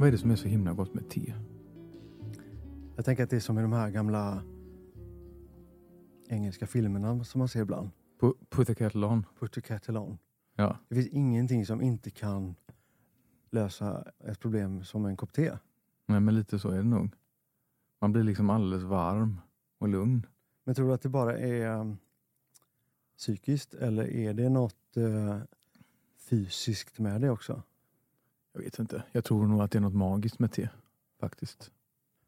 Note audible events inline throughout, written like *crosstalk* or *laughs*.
Vad är det som är så himla gott med te? Jag tänker att det är som i de här gamla engelska filmerna som man ser ibland. Pu- Put the kettle on. Put the kettle on. Ja. Det finns ingenting som inte kan lösa ett problem som en kopp te. Nej, men lite så är det nog. Man blir liksom alldeles varm och lugn. Men tror du att det bara är um, psykiskt eller är det något uh, fysiskt med det också? Jag vet inte. Jag tror nog att det är något magiskt med te. Faktiskt.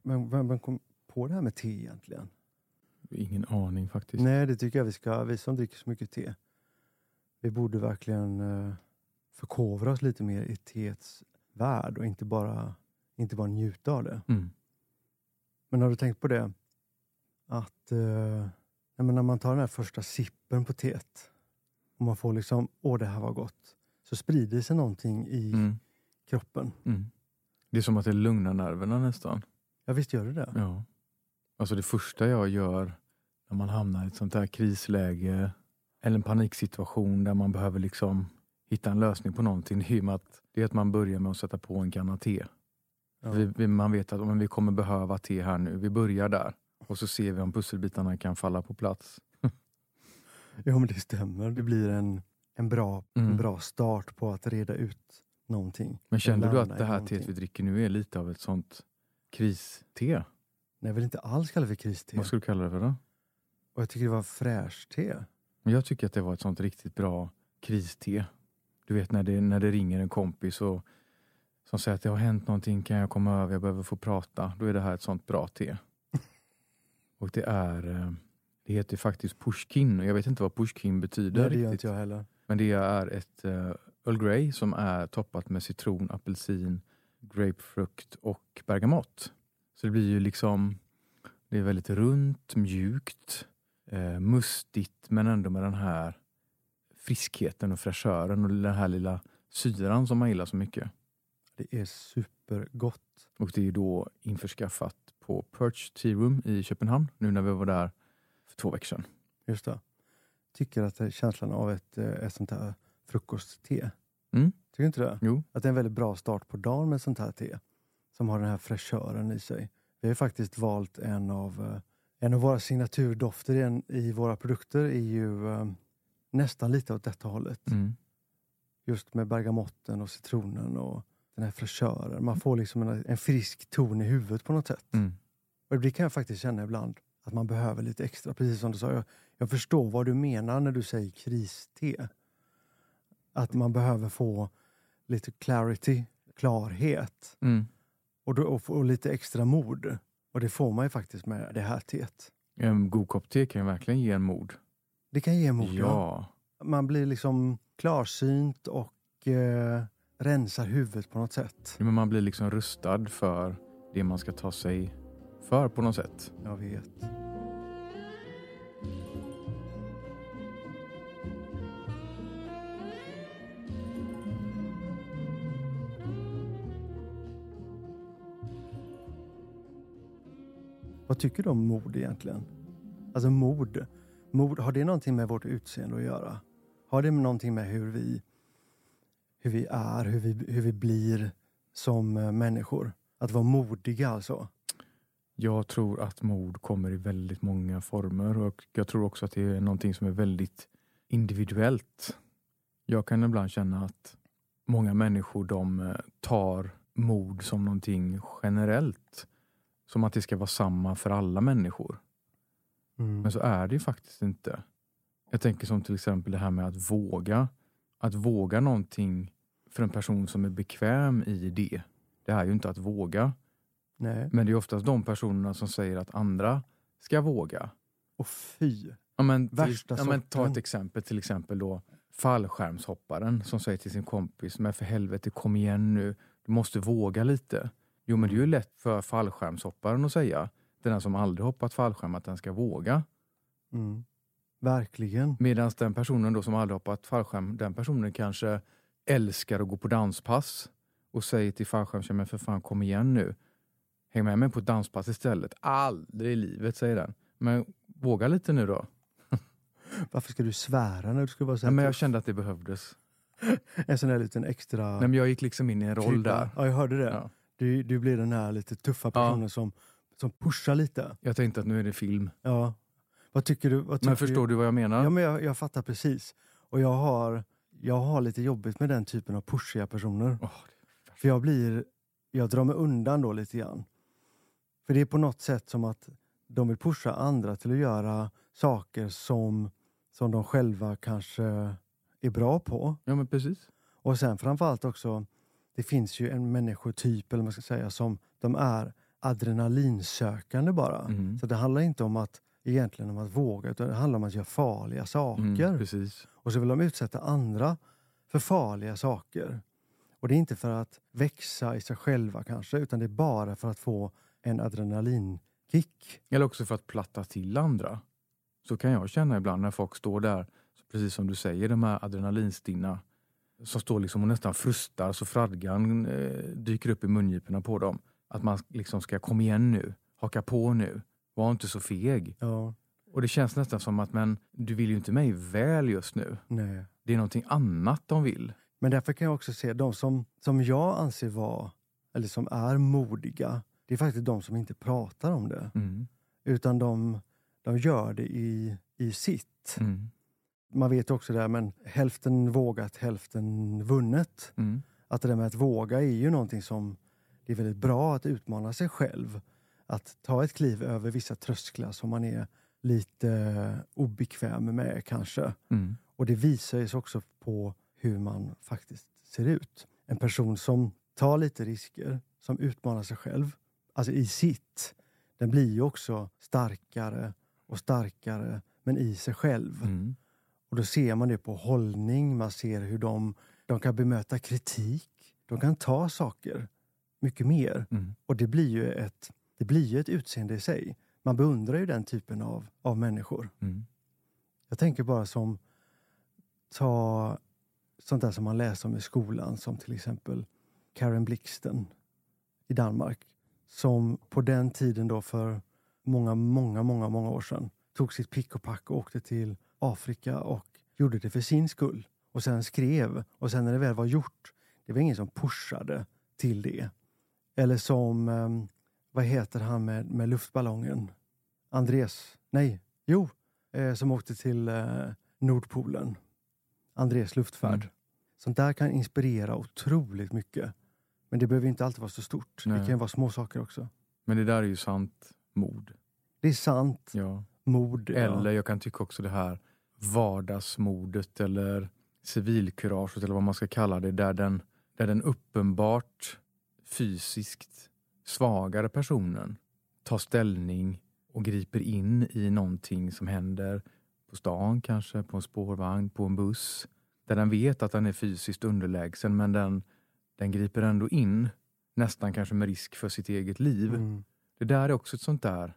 Men vem, vem kom på det här med te egentligen? Ingen aning faktiskt. Nej, det tycker jag vi ska, vi som dricker så mycket te. Vi borde verkligen uh, förkovra oss lite mer i teets värld och inte bara, inte bara njuta av det. Mm. Men har du tänkt på det? Att uh, när man tar den här första sippen på teet och man får liksom, åh det här var gott. Så sprider sig någonting i Mm. Kroppen. Mm. Det är som att det lugnar nerverna nästan. Ja visst gör det det? Ja. Alltså det första jag gör när man hamnar i ett sånt här krisläge eller en paniksituation där man behöver liksom hitta en lösning på någonting. Det är, att, det är att man börjar med att sätta på en kanna te. Ja. Vi, vi, man vet att men vi kommer behöva te här nu. Vi börjar där. Och så ser vi om pusselbitarna kan falla på plats. *laughs* Jo men det stämmer. Det blir en, en, bra, Mm. en bra start på att reda ut någonting. Men kände du att det här teet vi dricker nu är lite av ett sånt kriste? Nej, jag vill inte alls kalla det för kriste. Vad skulle du kalla det för då? Och jag tycker det var fräscht-te. Men jag tycker att det var ett sånt riktigt bra kriste. Du vet när det, när det ringer en kompis och som säger att det har hänt någonting, kan jag komma över, jag behöver få prata. Då är det här ett sånt bra te. *laughs* och det är, eh, det heter faktiskt pushkin och jag vet inte vad pushkin betyder Nej, det gör riktigt. inte jag heller. Men det är ett uh, Earl Grey som är toppat med citron, apelsin, grapefrukt och bergamott. Så det blir ju liksom, det är väldigt runt, mjukt, eh, mustigt men ändå med den här friskheten och fräschören och den här lilla syran som man gillar så mycket. Det är supergott. Och det är ju då införskaffat på Perch Tea Room i Köpenhamn nu när vi var där för två veckor sedan. Just det. Tycker att känslan av ett, eh, ett sånt här frukostte. Mm. Tycker du inte det? Jo, Att det är en väldigt bra start på dagen med sånt här te. Som har den här fräschören i sig. Vi har faktiskt valt en av, eh, en av våra signaturdofter i, en, i våra produkter är ju eh, nästan lite åt detta hållet. mm. Just med bergamotten och citronen och den här fräschören. Man får liksom en, en frisk ton i huvudet på något sätt. Mm. Och det kan jag faktiskt känna ibland. Att man behöver lite extra. Precis som du sa. Jag, jag förstår vad du menar när du säger kriste. Att man behöver få lite clarity, klarhet. Mm. Och, då, och, och lite extra mod. Och det får man ju faktiskt med det här teet. En god kopp te kan ju verkligen ge en mod. Det kan ge mod. Ja. Man blir liksom klarsynt och eh, rensar huvudet på något sätt. Ja, Men man blir liksom rustad för det man ska ta sig för på något sätt. Jag vet. Vad tycker du om mod egentligen? Alltså mord. mord Har det någonting med vårt utseende att göra? Har det någonting med hur vi, hur vi är, hur vi, hur vi blir som eh, människor? Att vara modiga alltså? Jag tror att mod kommer i väldigt många former och jag tror också att det är någonting som är väldigt individuellt. Jag kan ibland känna att många människor de eh, tar mod som någonting generellt. Som att det ska vara samma för alla människor. Mm. Men så är det ju faktiskt inte. Jag tänker som till exempel det här med att våga. Att våga någonting för en person som är bekväm i det. Det är ju inte att våga. Nej. Men det är oftast de personerna som säger att andra ska våga. Och fy. Ja, men till, Värsta ja, men ta ett exempel, till exempel då fallskärmshopparen som säger till sin kompis, men för helvete kom igen nu, du måste våga lite. Jo men det är ju lätt för fallskärmshopparen att säga, den som aldrig hoppat fallskärm, att den ska våga. Mm. Verkligen. Medan den personen då som aldrig hoppat fallskärm, den personen kanske älskar att gå på danspass och säger till fallskärmstjejaren, för fan kom igen nu. Häng med mig på ett danspass istället. Aldrig i livet, säger den. Men våga lite nu då. *laughs* Varför ska du svära när du ska vara så här men jag kände att det behövdes. *laughs* En sån där liten extra... Nej, men jag gick liksom in i en roll krydda. där. Ja, jag hörde det. Ja. Du, du blir den här lite tuffa personen som, som pushar lite. Jag tänkte att nu är det film. Ja. Vad tycker du? Vad tycker Men förstår du vad jag menar? Ja, men jag, jag fattar precis. Och jag har, jag har lite jobbigt med den typen av pushiga personer. Åh, För jag blir, jag drar mig undan då lite grann. För det är på något sätt som att de vill pusha andra till att göra saker som, som de själva kanske är bra på. ja, men precis. Och sen framförallt också, det finns ju en människotyp, eller man ska säga, som de är adrenalinsökande bara. Mm. Så det handlar inte om att egentligen om att våga, utan det handlar om att göra farliga saker. Mm. Och så vill de utsätta andra för farliga saker. Och det är inte för att växa i sig själva kanske, utan det är bara för att få en adrenalinkick. Eller också för att platta till andra. Så kan jag känna ibland när folk står där, precis som du säger, de här adrenalinstinna som står liksom och nästan frustar så fradgan eh, dyker upp i mungiporna på dem. Att man liksom ska, kom igen nu, haka på nu, var inte så feg. Ja, Och det känns nästan som att, men du vill ju inte mig väl just nu. nej. Det är någonting annat de vill. Men därför kan jag också se de som, som jag anser vara, eller som är modiga, det är faktiskt de som inte pratar om det. Mm. Utan de, de gör det i, i sitt. Mm. Man vet också det här, men hälften vågat, hälften vunnet. Mm. Att det där med att våga är ju någonting som det är väldigt bra att utmana sig själv. Att ta ett kliv över vissa trösklar som man är lite obekväm med kanske. Mm. Och det visar sig också på hur man faktiskt ser ut. En person som tar lite risker, som utmanar sig själv, alltså i sitt, den blir ju också starkare och starkare, men i sig själv. Mm. Och då ser man det på hållning, man ser hur de, de kan bemöta kritik. De kan ta saker mycket mer. Mm. Och det blir ju ett, det blir ju ett utseende i sig. Man beundrar ju den typen av, av människor. Mm. Jag tänker bara som, ta sånt där som man läser om i skolan, som till exempel Karen Blixten i Danmark. Som på den tiden då för många, många, många, många år sedan tog sitt pick och pack och åkte till Afrika och gjorde det för sin skull. Och sen skrev. Och sen när det väl var gjort, det var ingen som pushade till det. Eller som, ehm, vad heter han med, med luftballongen? Andres, nej, jo, eh, som åkte till eh, Nordpolen. Andres luftfärd. Mm. Sånt där kan inspirera otroligt mycket. Men det behöver inte alltid vara så stort. Det Nej. kan ju vara små saker också. Men det där är ju sant mod. Det är sant. Ja. Mod. ja. Eller jag kan tycka också det här vardagsmodet eller civilkuraget eller vad man ska kalla det, där den, där den uppenbart fysiskt svagare personen tar ställning och griper in i någonting som händer på stan kanske, på en spårvagn, på en buss. Där den vet att den är fysiskt underlägsen men den, den griper ändå in, nästan kanske med risk för sitt eget liv. Mm. Det där är också ett sånt där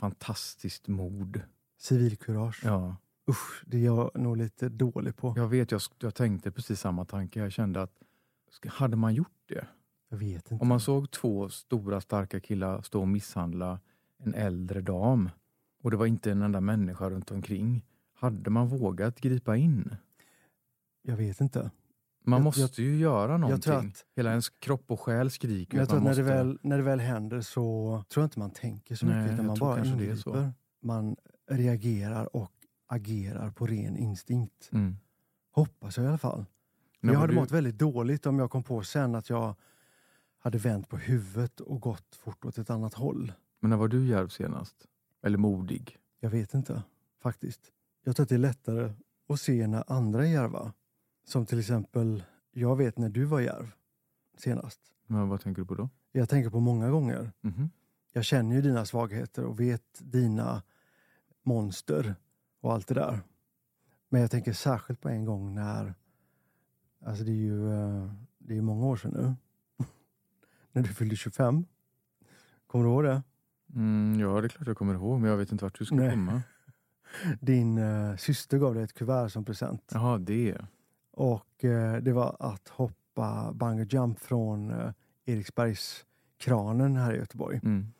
fantastiskt mod. Civilkurage. Ja. Usch, det är jag nog lite dålig på. Jag vet, jag, jag tänkte precis samma tanke. Jag kände att hade man gjort det? Jag vet inte. Om man såg två stora starka killar stå och misshandla en äldre dam och det var inte en enda människa runt omkring. Hade man vågat gripa in? Jag vet inte. Man Jag- måste ju göra någonting. Jag att, Hela ens kropp och själ skriker jag att tror man att när, måste... det väl, när det väl händer så tror jag inte man tänker så Nej, mycket. Utan jag man bara ingriper. Man reagerar och agerar på ren instinkt. Mm. Hoppas jag i alla fall. När jag hade du- mått väldigt dåligt om jag kom på sen att jag hade vänt på huvudet och gått fort åt ett annat håll. Men när var du djärv senast? Eller modig? Jag vet inte, faktiskt. Jag tror att det är lättare att se när andra är djärva. Som till exempel, jag vet när du var djärv senast. Men vad tänker du på då? Jag tänker på många gånger. Mhm. Jag känner ju dina svagheter och vet dina monster och allt det där. Men jag tänker särskilt på en gång när, alltså det är ju eh, det är många år sedan nu, *laughs* när du fyllde 25. Kommer du ihåg det? Mm, ja, det är klart jag kommer ihåg, men jag vet inte vart du ska Nej. komma. *laughs* Din eh, syster gav dig ett kuvert som present. Jaha, det. Och eh, det var att hoppa bungee jump från eh, Eriksbergskranen här i Göteborg. Mm.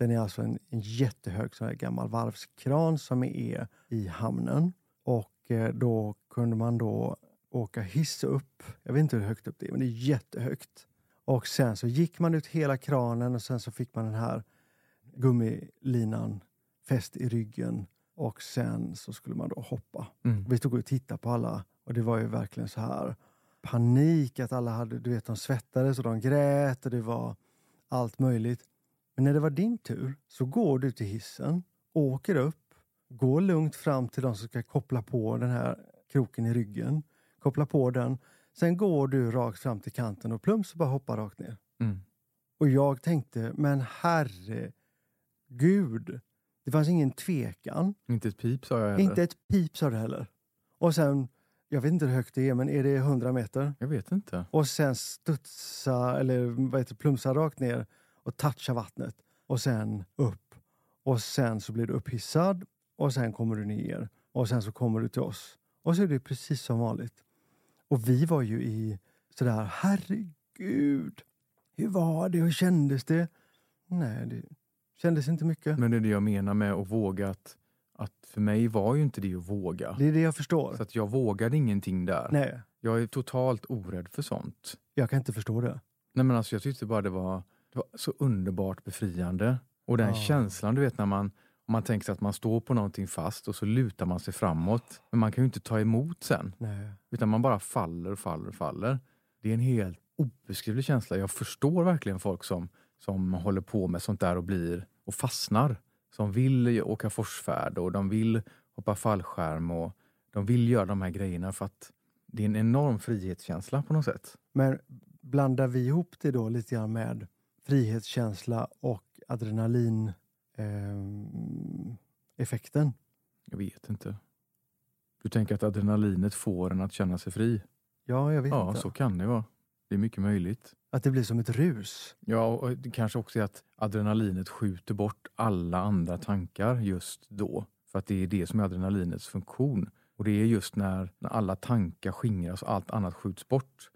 Den är alltså en, en jättehög sån gammal varvskran som är i hamnen. Och eh, då kunde man då åka hiss upp. Jag vet inte hur högt upp det är, men det är jättehögt. Och sen så gick man ut hela kranen och sen så fick man den här gummilinan fäst i ryggen. Och sen så skulle man då hoppa. Mm. Vi stod och tittade på alla och det var ju verkligen så här panik att alla hade, du vet, de svettades och de grät och det var allt möjligt. Men när det var din tur så går du till hissen, åker upp, går lugnt fram till de som ska koppla på den här kroken i ryggen, koppla på den. Sen går du rakt fram till kanten och plums så bara hoppar rakt ner. Mm. Och jag tänkte, men herre gud. Det fanns ingen tvekan. Inte ett pip sa jag heller. Inte ett pip sa du heller. Och sen, jag vet inte hur högt det är, men är det 100 meter? Jag vet inte. Och sen studsa, eller vad heter plumsa rakt ner och toucha vattnet. Och sen upp. Och sen så blir du upphissad och sen kommer du ner. Och sen så kommer du till oss. Och så är det precis som vanligt. Och vi var ju i sådär, herregud. Hur var det? Hur kändes det? Nej, det kändes inte mycket. Men det är det jag menar med att våga. Att, att för mig var ju inte det att våga. Det är det jag förstår. Så att jag vågade ingenting där. Nej, Jag är totalt orädd för sånt. jag kan inte förstå det. Nej, men alltså, jag tyckte bara det var, det var så underbart befriande. Och den Ja. känslan, du vet när man, om man tänker sig att man står på någonting fast och så lutar man sig framåt. Men man kan ju inte ta emot sen. Nej. Utan man bara faller och faller och faller. Det är en helt obeskrivlig känsla. Jag förstår verkligen folk som, som håller på med sånt där och blir och fastnar. Som vill åka forsfärd och de vill hoppa fallskärm och de vill göra de här grejerna för att det är en enorm frihetskänsla på något sätt. Men blandar vi ihop det då lite grann med frihetskänsla och adrenalin ehm, effekten? Jag vet inte. Du tänker att adrenalinet får en att känna sig fri? Ja, jag vet Ja, inte. så kan det vara. Det är mycket möjligt. Att det blir som ett rus. Ja, och kanske också att adrenalinet skjuter bort alla andra tankar just då. För att det är det som är adrenalinets funktion. Och det är just när, när alla tankar skingras och allt annat skjuts bort.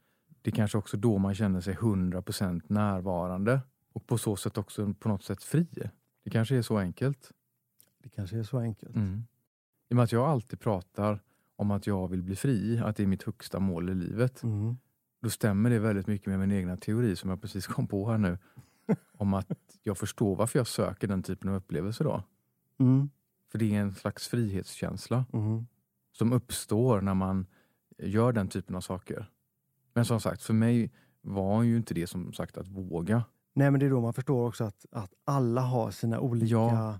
Det är kanske också då man känner sig 100% närvarande. Och på så sätt också på något sätt fri. Det kanske är så enkelt. Det kanske är så enkelt. Mm. I och med att jag alltid pratar om att jag vill bli fri, att det är mitt högsta mål i livet. Mm. Då stämmer det väldigt mycket med min egna teori som jag precis kom på här nu. *laughs* om att jag förstår varför jag söker den typen av upplevelse då. Mm. För det är en slags frihetskänsla Mm. som uppstår när man gör den typen av saker. Men som sagt, för mig var ju inte det som sagt att våga. Nej, men det är då man förstår också att, att alla har sina olika Ja,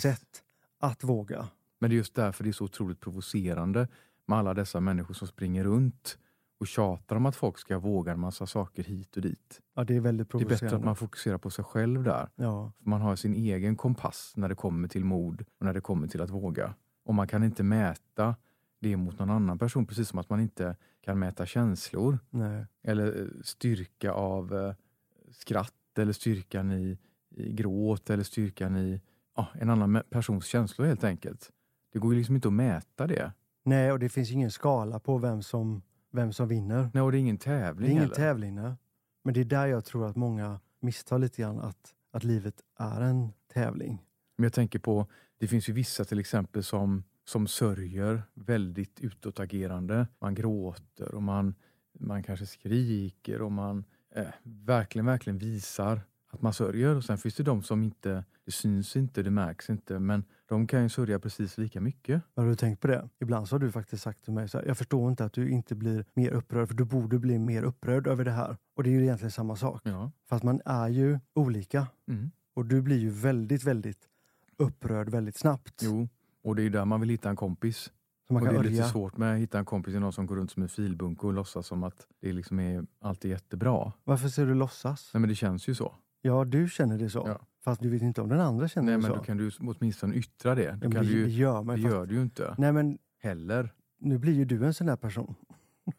sätt att våga. Men det är just därför det är så otroligt provocerande med alla dessa människor som springer runt och tjatar om att folk ska våga en massa saker hit och dit. Ja, det är väldigt Det är provocerande. bättre att man fokuserar på sig själv där. Ja, man har sin egen kompass när det kommer till mod och när det kommer till att våga. Och man kan inte mäta det mot någon annan person, precis som att man inte kan mäta känslor nej. eller eh, styrka av eh, skratt eller styrkan i, i gråt eller styrkan i ja, en annan persons känslor helt enkelt. Det går ju liksom inte att mäta det. Nej, och det finns ingen skala på vem som, vem som vinner. Nej, och det är ingen Det tävling är ingen heller. tävling. nej. Men det är där jag tror att många misstar lite grann att, att livet är en tävling. Men jag tänker på, det finns ju vissa till exempel som, som sörjer väldigt utåtagerande. Man gråter och man, man kanske skriker och man eh, verkligen, verkligen visar att man sörjer. Och sen finns det de som inte, det syns inte, det märks inte, men de kan ju sörja precis lika mycket. Har du tänkt på det? Ibland så har du faktiskt sagt till mig så här, jag förstår inte att du inte blir mer upprörd, för du borde bli mer upprörd över det här. Och det är ju egentligen samma sak. Ja. Fast man är ju olika. Mm. Och du blir ju väldigt, väldigt upprörd väldigt snabbt. Jo, och det är ju där man vill hitta en kompis. Så man och kan det är lite örja. svårt med att hitta en kompis i någon som går runt som en filbunke och låtsas som att det liksom är alltid jättebra. Varför ser du låtsas? Nej men det känns ju så. Ja, du känner det så. Ja. Fast du vet inte om den andra känner Nej det men så. då kan du åtminstone yttra det. ja, Du men kan det, ju, gör man det fast- gör du ju inte Nej, men heller. nu blir ju du en sån där person.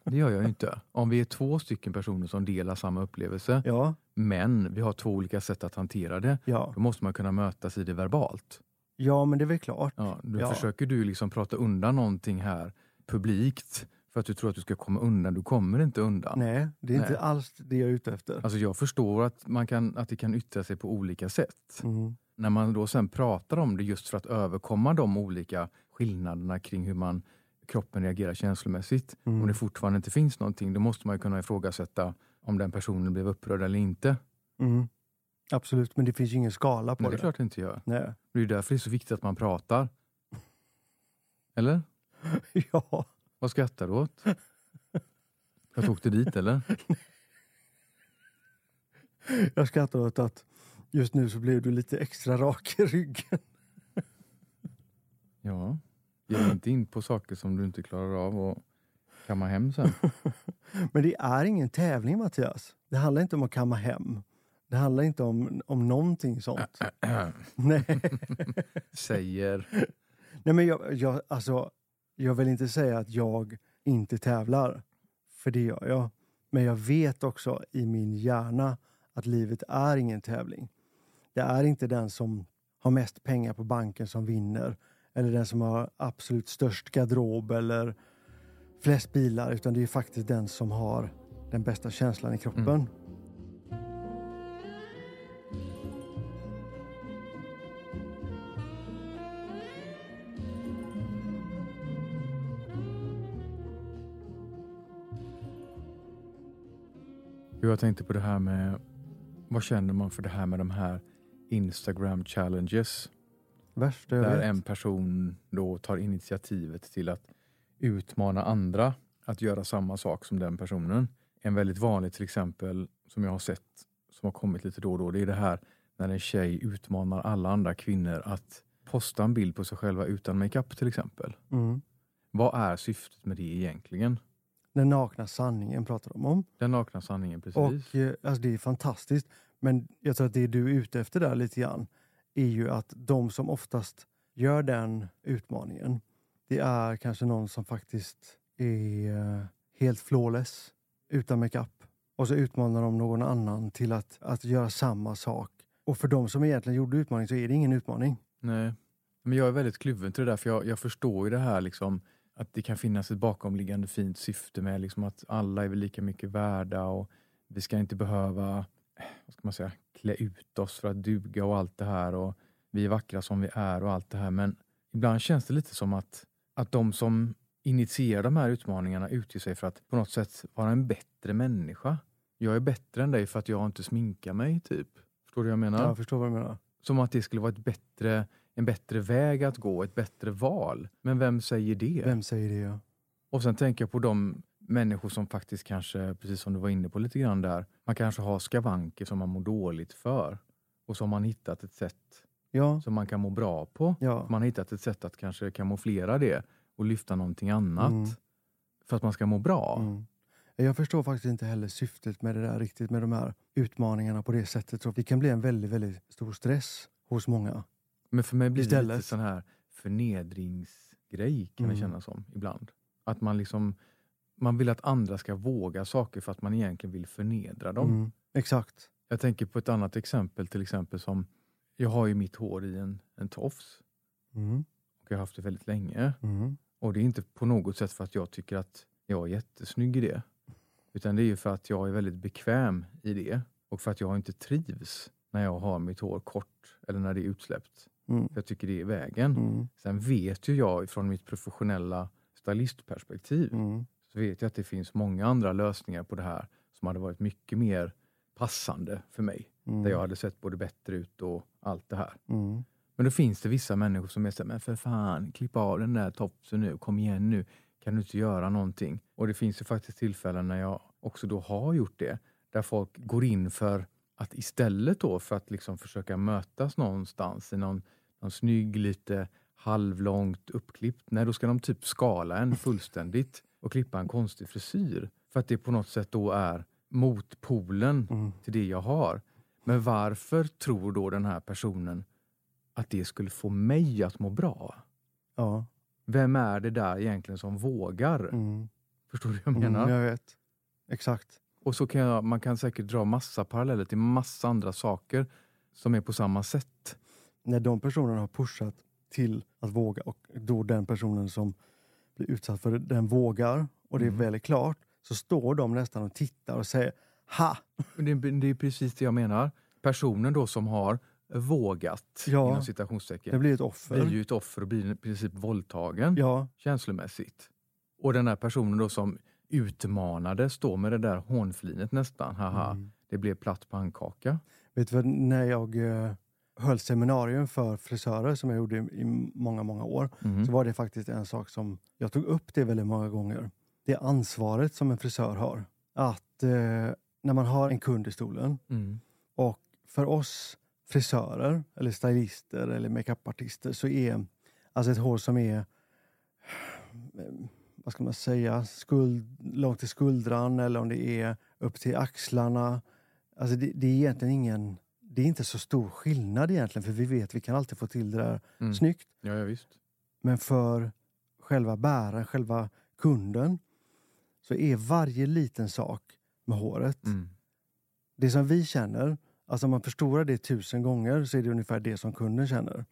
Det gör jag ju inte. Om vi är två stycken personer som delar samma upplevelse, Ja, men vi har två olika sätt att hantera det, ja. då måste man kunna mötas i det verbalt. Ja men det är väl klart. Ja, då Ja. försöker du liksom prata undan någonting här publikt för att du tror att du ska komma undan. Du kommer inte undan. Nej, det är Nej. inte alls det jag är ute efter. Alltså jag förstår att, man kan, att det kan yttra sig på olika sätt. Mm. När man då sen pratar om det just för att överkomma de olika skillnaderna kring hur man kroppen reagerar känslomässigt. Mm. Om det fortfarande inte finns någonting, då måste man ju kunna ifrågasätta om den personen blev upprörd eller inte. Mm. Absolut, men det finns ju ingen skala på Men det är klart det inte gör. Nej. Det är därför det är så viktigt att man pratar. Eller? *laughs* Ja, Vad skrattar du åt? Jag tog det dit eller? *laughs* jag skrattar åt att just nu så blev du lite extra rak i ryggen. *laughs* Ja. Ge inte in på saker som du inte klarar av och kamma hem sen. Men det är ingen tävling Mattias. Det handlar inte om att kamma hem. Det handlar inte om, om någonting sånt. *laughs* Nej. *laughs* Säger. Nej, men jag, jag, alltså, jag vill inte säga att jag inte tävlar, för det gör jag. Men jag vet också i min hjärna att livet är ingen tävling. Det är inte den som har mest pengar på banken som vinner eller den som har absolut störst garderob eller flest bilar, utan det är faktiskt den som har den bästa känslan i kroppen. Jo, Jag tänkte på det här med, vad känner man för det här med de här Instagram challenges? Värsta jag Där vet. en person då tar initiativet till att utmana andra att göra samma sak som den personen. En väldigt vanlig till exempel som jag har sett som har kommit lite då och då, det är det här när en tjej utmanar alla andra kvinnor att posta en bild på sig själva utan makeup till exempel. Mm. Vad är syftet med det egentligen? Den nakna sanningen pratar de om. Den nakna sanningen precis. Och eh, alltså det är fantastiskt. Men jag tror att det du är ute efter där lite grann är ju att de som oftast gör den utmaningen, det är kanske någon som faktiskt är eh, helt flawless, utan makeup. Och så utmanar de någon annan till att, att göra samma sak. Och för de som egentligen gjorde utmaningen så är det ingen utmaning. Nej. Men jag är väldigt kluven till det där, för jag, jag förstår ju det här liksom att det kan finnas ett bakomliggande fint syfte med liksom att alla är väl lika mycket värda och vi ska inte behöva eh, vad ska man säga, klä ut oss för att duga och allt det här och vi är vackra som vi är och allt det här. Men ibland känns det lite som att, att de som initierar de här utmaningarna utger sig för att på något sätt vara en bättre människa. Jag är bättre än dig för att jag inte sminkar mig, typ. Förstår du vad jag menar? Jag förstår vad du menar. Som att det skulle vara ett bättre, en bättre väg att gå, ett bättre val. Men vem säger det? Vem säger det? Ja? Och sen tänker jag på de människor som faktiskt kanske, precis som du var inne på lite grann där, man kanske har skavanker som man mår dåligt för. Och så har man hittat ett sätt Ja, som man kan må bra på. ja. Man har hittat ett sätt att kanske kamouflera det och lyfta någonting annat. Mm. För att man ska må bra. Mm. Jag förstår faktiskt inte heller syftet med det där riktigt, med de här utmaningarna på det sättet. Så det kan bli en väldigt, väldigt stor stress hos många. Men för mig blir det lite sån här förnedringsgrej kan det Mm. kännas som ibland. Att man liksom man vill att andra ska våga saker för att man egentligen vill förnedra dem. Mm. Exakt. Jag tänker på ett annat exempel, till exempel som jag har ju mitt hår i en, en tofs Mm. och jag har haft det väldigt länge. Mm. Och det är inte på något sätt för att jag tycker att jag är jättesnygg i det. Utan det är ju för att jag är väldigt bekväm i det och för att jag inte trivs när jag har mitt hår kort eller när det är utsläppt. Mm. För jag tycker det är vägen. Mm. Sen vet ju jag från mitt professionella stylistperspektiv Mm. så vet jag att det finns många andra lösningar på det här som hade varit mycket mer passande för mig. Mm. Där jag hade sett både bättre ut och allt det här. Mm. Men då finns det vissa människor som är såhär, men för fan, klipp av den där topsen nu, kom igen nu, kan du inte göra någonting? Och det finns ju faktiskt tillfällen när jag också då har gjort det, där folk går in för att istället då för att liksom försöka mötas någonstans i någon, någon snygg, lite halvlångt uppklippt, nej då ska de typ skala en fullständigt och klippa en konstig frisyr. För att det på något sätt då är motpolen Mm. till det jag har. Men varför tror då den här personen att det skulle få mig att må bra? Ja. Vem är det där egentligen som vågar? Mm. Förstår du vad jag Mm. menar? Jag vet. Exakt. Och så kan jag, man kan säkert dra massa paralleller till massa andra saker som är på samma sätt. När de personerna har pushat till att våga och då den personen som blir utsatt för det, den vågar och det är Mm. väl klart så står de nästan och tittar och säger Ha! Det, är- det är precis det jag menar. Personen då som har vågat, Ja. inom citationstecken, Det blir ett offer. blir ju ett offer och blir i princip våldtagen Ja, känslomässigt. Och den här personen då som utmanades då med det där hånflinet nästan. Haha, Mm. det blev platt pannkaka. Vet du vad, när jag eh, höll seminarium för frisörer som jag gjorde i, i många, många år, Mhm. så var det faktiskt en sak som jag tog upp det väldigt många gånger. Det ansvaret som en frisör har. Att eh, när man har en kund i stolen Mm. och för oss frisörer eller stylister eller makeupartister så är alltså ett hår som är eh, vad ska man säga, skuld, långt till skuldran eller om det är upp till axlarna. Alltså det, det är egentligen ingen, det är inte så stor skillnad egentligen för vi vet vi kan alltid få till det där Mm. snyggt. Ja, ja, visst. Men för själva bäraren, själva kunden så är varje liten sak med håret Mm. det som vi känner, alltså om man förstorar det tusen gånger så är det ungefär det som kunden känner.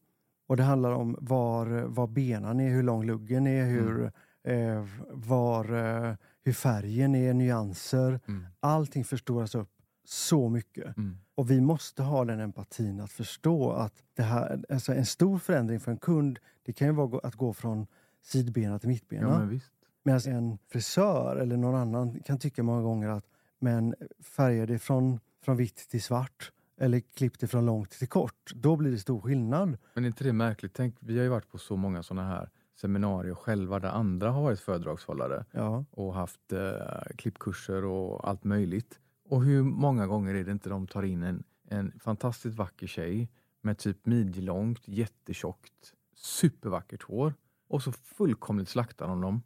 Och det handlar om var, var benan är, hur lång luggen är, hur, eh, var, eh, hur färgen är, nyanser. Mm. Allting förstoras upp så mycket. Mm. Och vi måste ha den empatin att förstå att det här, alltså en stor förändring för en kund, det kan ju vara att gå från sidbena till mittbena. Ja, men visst. Medan en frisör eller någon annan kan tycka många gånger att men färga det från, från vitt till svart eller klipp det från långt till kort. Då blir det stor skillnad. Men är inte det märkligt? Tänk, vi har ju varit på så många sådana här seminarier själva där andra har varit föredragshållare Ja, och haft eh, klippkurser och allt möjligt. Och hur många gånger är det inte de tar in en, en fantastiskt vacker tjej med typ midjelångt, jättetjockt, supervackert hår och så fullkomligt slaktar de dem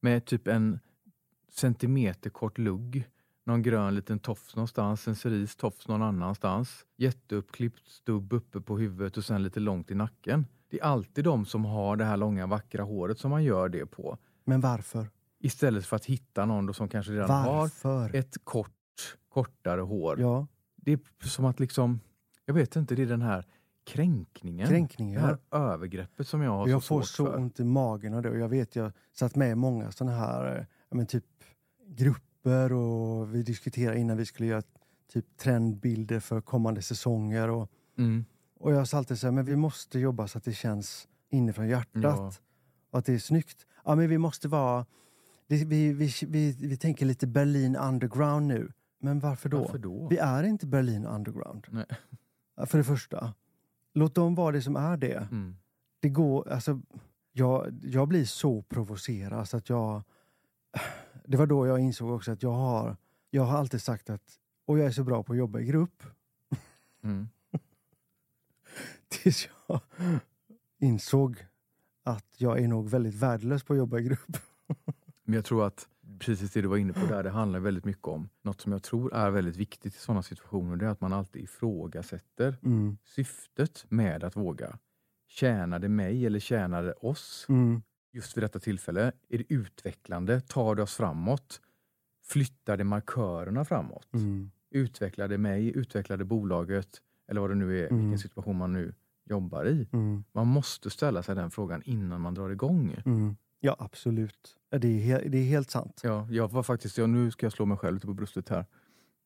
med typ en centimeter kort lugg, någon grön liten tofs någonstans, en cerise tofs någon annanstans, jätteuppklippt stubb uppe på huvudet och sen lite långt i nacken. Det är alltid de som har det här långa vackra håret som man gör det på. men varför? Istället för att hitta någon som kanske redan har Varför? ett kort, kortare hår. Ja, Det är som att liksom, jag vet inte, det är den här kränkningen. Det kränkningar. här övergreppet som jag har jag så får svårt så för. ont i magen av det. Och jag vet, jag satt med i många sådana här ja, men typ grupper och vi diskuterade innan vi skulle göra typ trendbilder för kommande säsonger. Och, Mm. och jag sa alltid så här, men vi måste jobba så att det känns inifrån hjärtat. Ja. Och att det är snyggt. Ja, men vi måste vara... Det, vi, vi, vi, vi tänker lite Berlin underground nu. Men varför då? Varför då? Vi är inte Berlin underground. Nej. För det första. Låt dem vara det som är det. Mm. Det går, alltså, jag, jag blir så provocerad så att jag... Det var då jag insåg också att jag har, jag har alltid sagt att och jag är så bra på att jobba i grupp. Mm. *laughs* Tills jag insåg att jag är nog väldigt värdelös på att jobba i grupp. *laughs* Men jag tror att precis det du var inne på där, *clears throat* det handlar väldigt mycket om något som jag tror är väldigt viktigt i sådana situationer. Det är att man alltid ifrågasätter Mm. syftet med att våga. Tjänar det mig eller tjänar det oss? Mm. Just vid detta tillfälle, är det utvecklande? Tar det oss framåt? Flyttar det markörerna framåt? Mm. Utvecklar det mig? Utvecklar det bolaget? Eller vad det nu är, Mm. vilken situation man nu jobbar i. Mm. Man måste ställa sig den frågan innan man drar igång. Mm. Ja, absolut. Det är, det är helt sant. Ja, jag var faktiskt, ja, nu ska jag slå mig själv lite på bröstet här,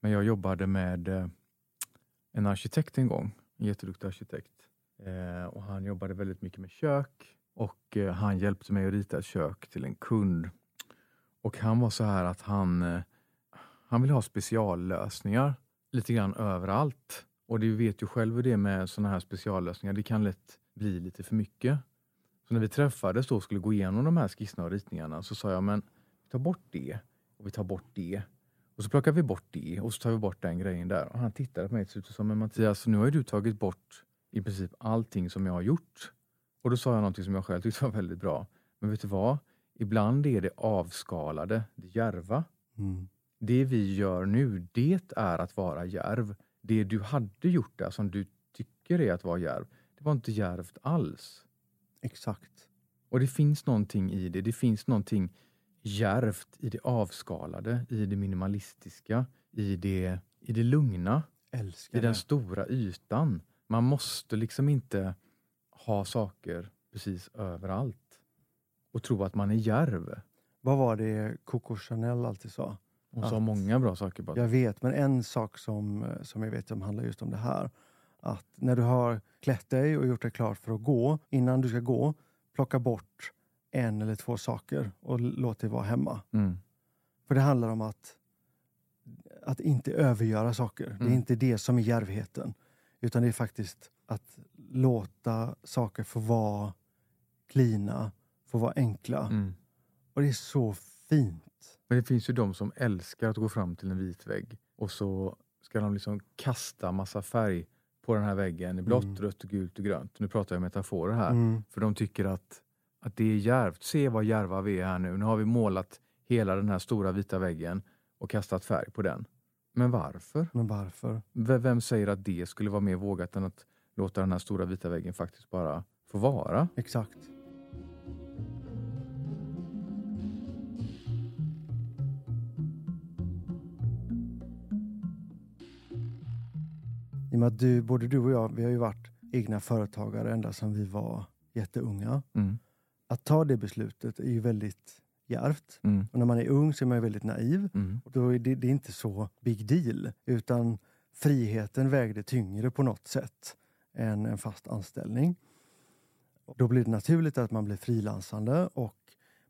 men jag jobbade med eh, en arkitekt en gång, en jätteduktig arkitekt. Eh, och han jobbade väldigt mycket med kök och eh, han hjälpte mig att rita ett kök till en kund. Och han var så här att han, eh, han ville ha speciallösningar lite grann överallt. Och du vet ju själv hur det är med sådana här speciallösningar, det kan lätt bli lite för mycket. Så när vi träffades då och skulle gå igenom de här skisserna och ritningarna så sa jag, men vi tar bort det och vi tar bort det. Och så plockar vi bort det och så tar vi bort den grejen där. Och han tittade på mig och sa, men Mattias, nu har ju du tagit bort i princip allting som jag har gjort. Och då sa jag någonting som jag själv tyckte var väldigt bra. Men vet du vad? Ibland är det avskalade, det djärva. Mm. Det vi gör nu, det är att vara djärv. Det du hade gjort där som du tycker är att vara djärv, det var inte djärvt alls. Exakt. Och det finns någonting i det. Det finns någonting djärvt i det avskalade, i det minimalistiska, i det, i det lugna, Älskar i den det. stora ytan. Man måste liksom inte ha saker precis överallt och tro att man är djärv. Vad var det Coco Chanel alltid sa? Hon sa Att- många bra saker. Bara. Jag vet, men en sak som, som jag vet som handlar just om det här. Att när du har klätt dig och gjort dig klart för att gå, innan du ska gå, plocka bort en eller två saker och låt det vara hemma. Mm. För det handlar om att, att inte övergöra saker. Det är Mm. inte det som är djärvheten. Utan det är faktiskt att låta saker få vara klina, få vara enkla. Mm. Och det är så fint. Men det finns ju de som älskar att gå fram till en vit vägg och så ska de liksom kasta massa färg på den här väggen i blått, Mm. rött, gult och grönt. Nu pratar jag metaforer här. Mm. För de tycker att, att det är djärvt. Se vad djärva vi är här nu. Nu har vi målat hela den här stora vita väggen och kastat färg på den. Men varför? Men varför? V- Vem säger att det skulle vara mer vågat än att låta den här stora vita väggen faktiskt bara få vara? Exakt. I och med att du, både du och jag, vi har ju varit egna företagare ända sedan vi var jätteunga. Mm. Att ta det beslutet är ju väldigt djärvt. Mm. Och när man är ung så är man väldigt naiv. Mm. Och då är det, det är inte så big deal. Utan friheten vägde tyngre på något sätt än en fast anställning. Då blir det naturligt att man blir frilansande och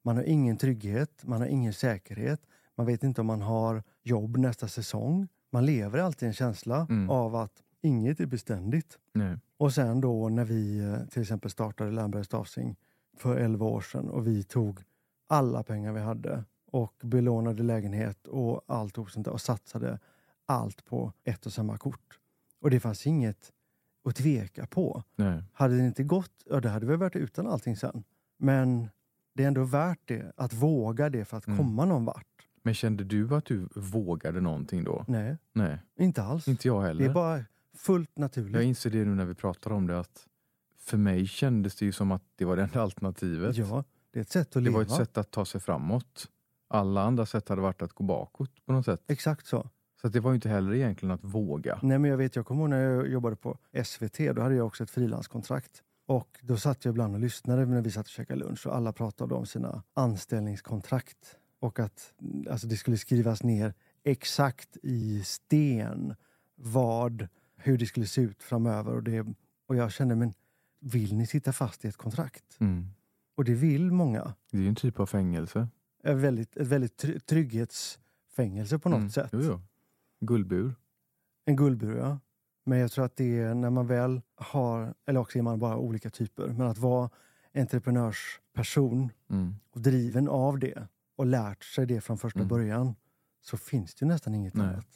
man har ingen trygghet, man har ingen säkerhet. Man vet inte om man har jobb nästa säsong. Man lever alltid i en känsla Mm. av att inget är beständigt. Nej. Och sen då när vi eh, till exempel startade Lernberg Stavsing för 11 år sedan och vi tog alla pengar vi hade och belånade lägenhet och allt sånt där och satsade allt på ett och samma kort. Och det fanns inget att tveka på. Nej. Hade det inte gått, ja det hade vi varit utan allting sen. Men det är ändå värt det, att våga det för att Mm. komma någon vart. Men kände du att du vågade någonting då? Nej, Nej, inte alls. inte jag Det heller. är bara fullt naturligt. Jag inser det nu när vi pratar om det att för mig kändes det ju som att det var det enda alternativet. Ja, det är ett sätt att det leva. var ett sätt att ta sig framåt. Alla andra sätt hade varit att gå bakåt på något sätt. Exakt så. Så det var ju inte heller egentligen att våga. Nej, men jag vet, jag kommer ihåg när jag jobbade på SVT, då hade jag också ett frilanskontrakt. Och då satt jag ibland och lyssnade när vi satt och käkade lunch och alla pratade om sina anställningskontrakt. Och att alltså, det skulle skrivas ner exakt i sten vad, hur det skulle se ut framöver. Och, det, och jag kände, men vill ni sitta fast i ett kontrakt? Mm. Och det vill många. Det är ju en typ av fängelse. Ett väldigt, ett väldigt try- trygghetsfängelse på något Mm. sätt. Jo, jo. Guldbur. En guldbur, ja. Men jag tror att det är när man väl har, eller också är man bara olika typer, men att vara entreprenörsperson Mm. och driven av det och lärt sig det från första Mm. början så finns det ju nästan inget Nej. annat.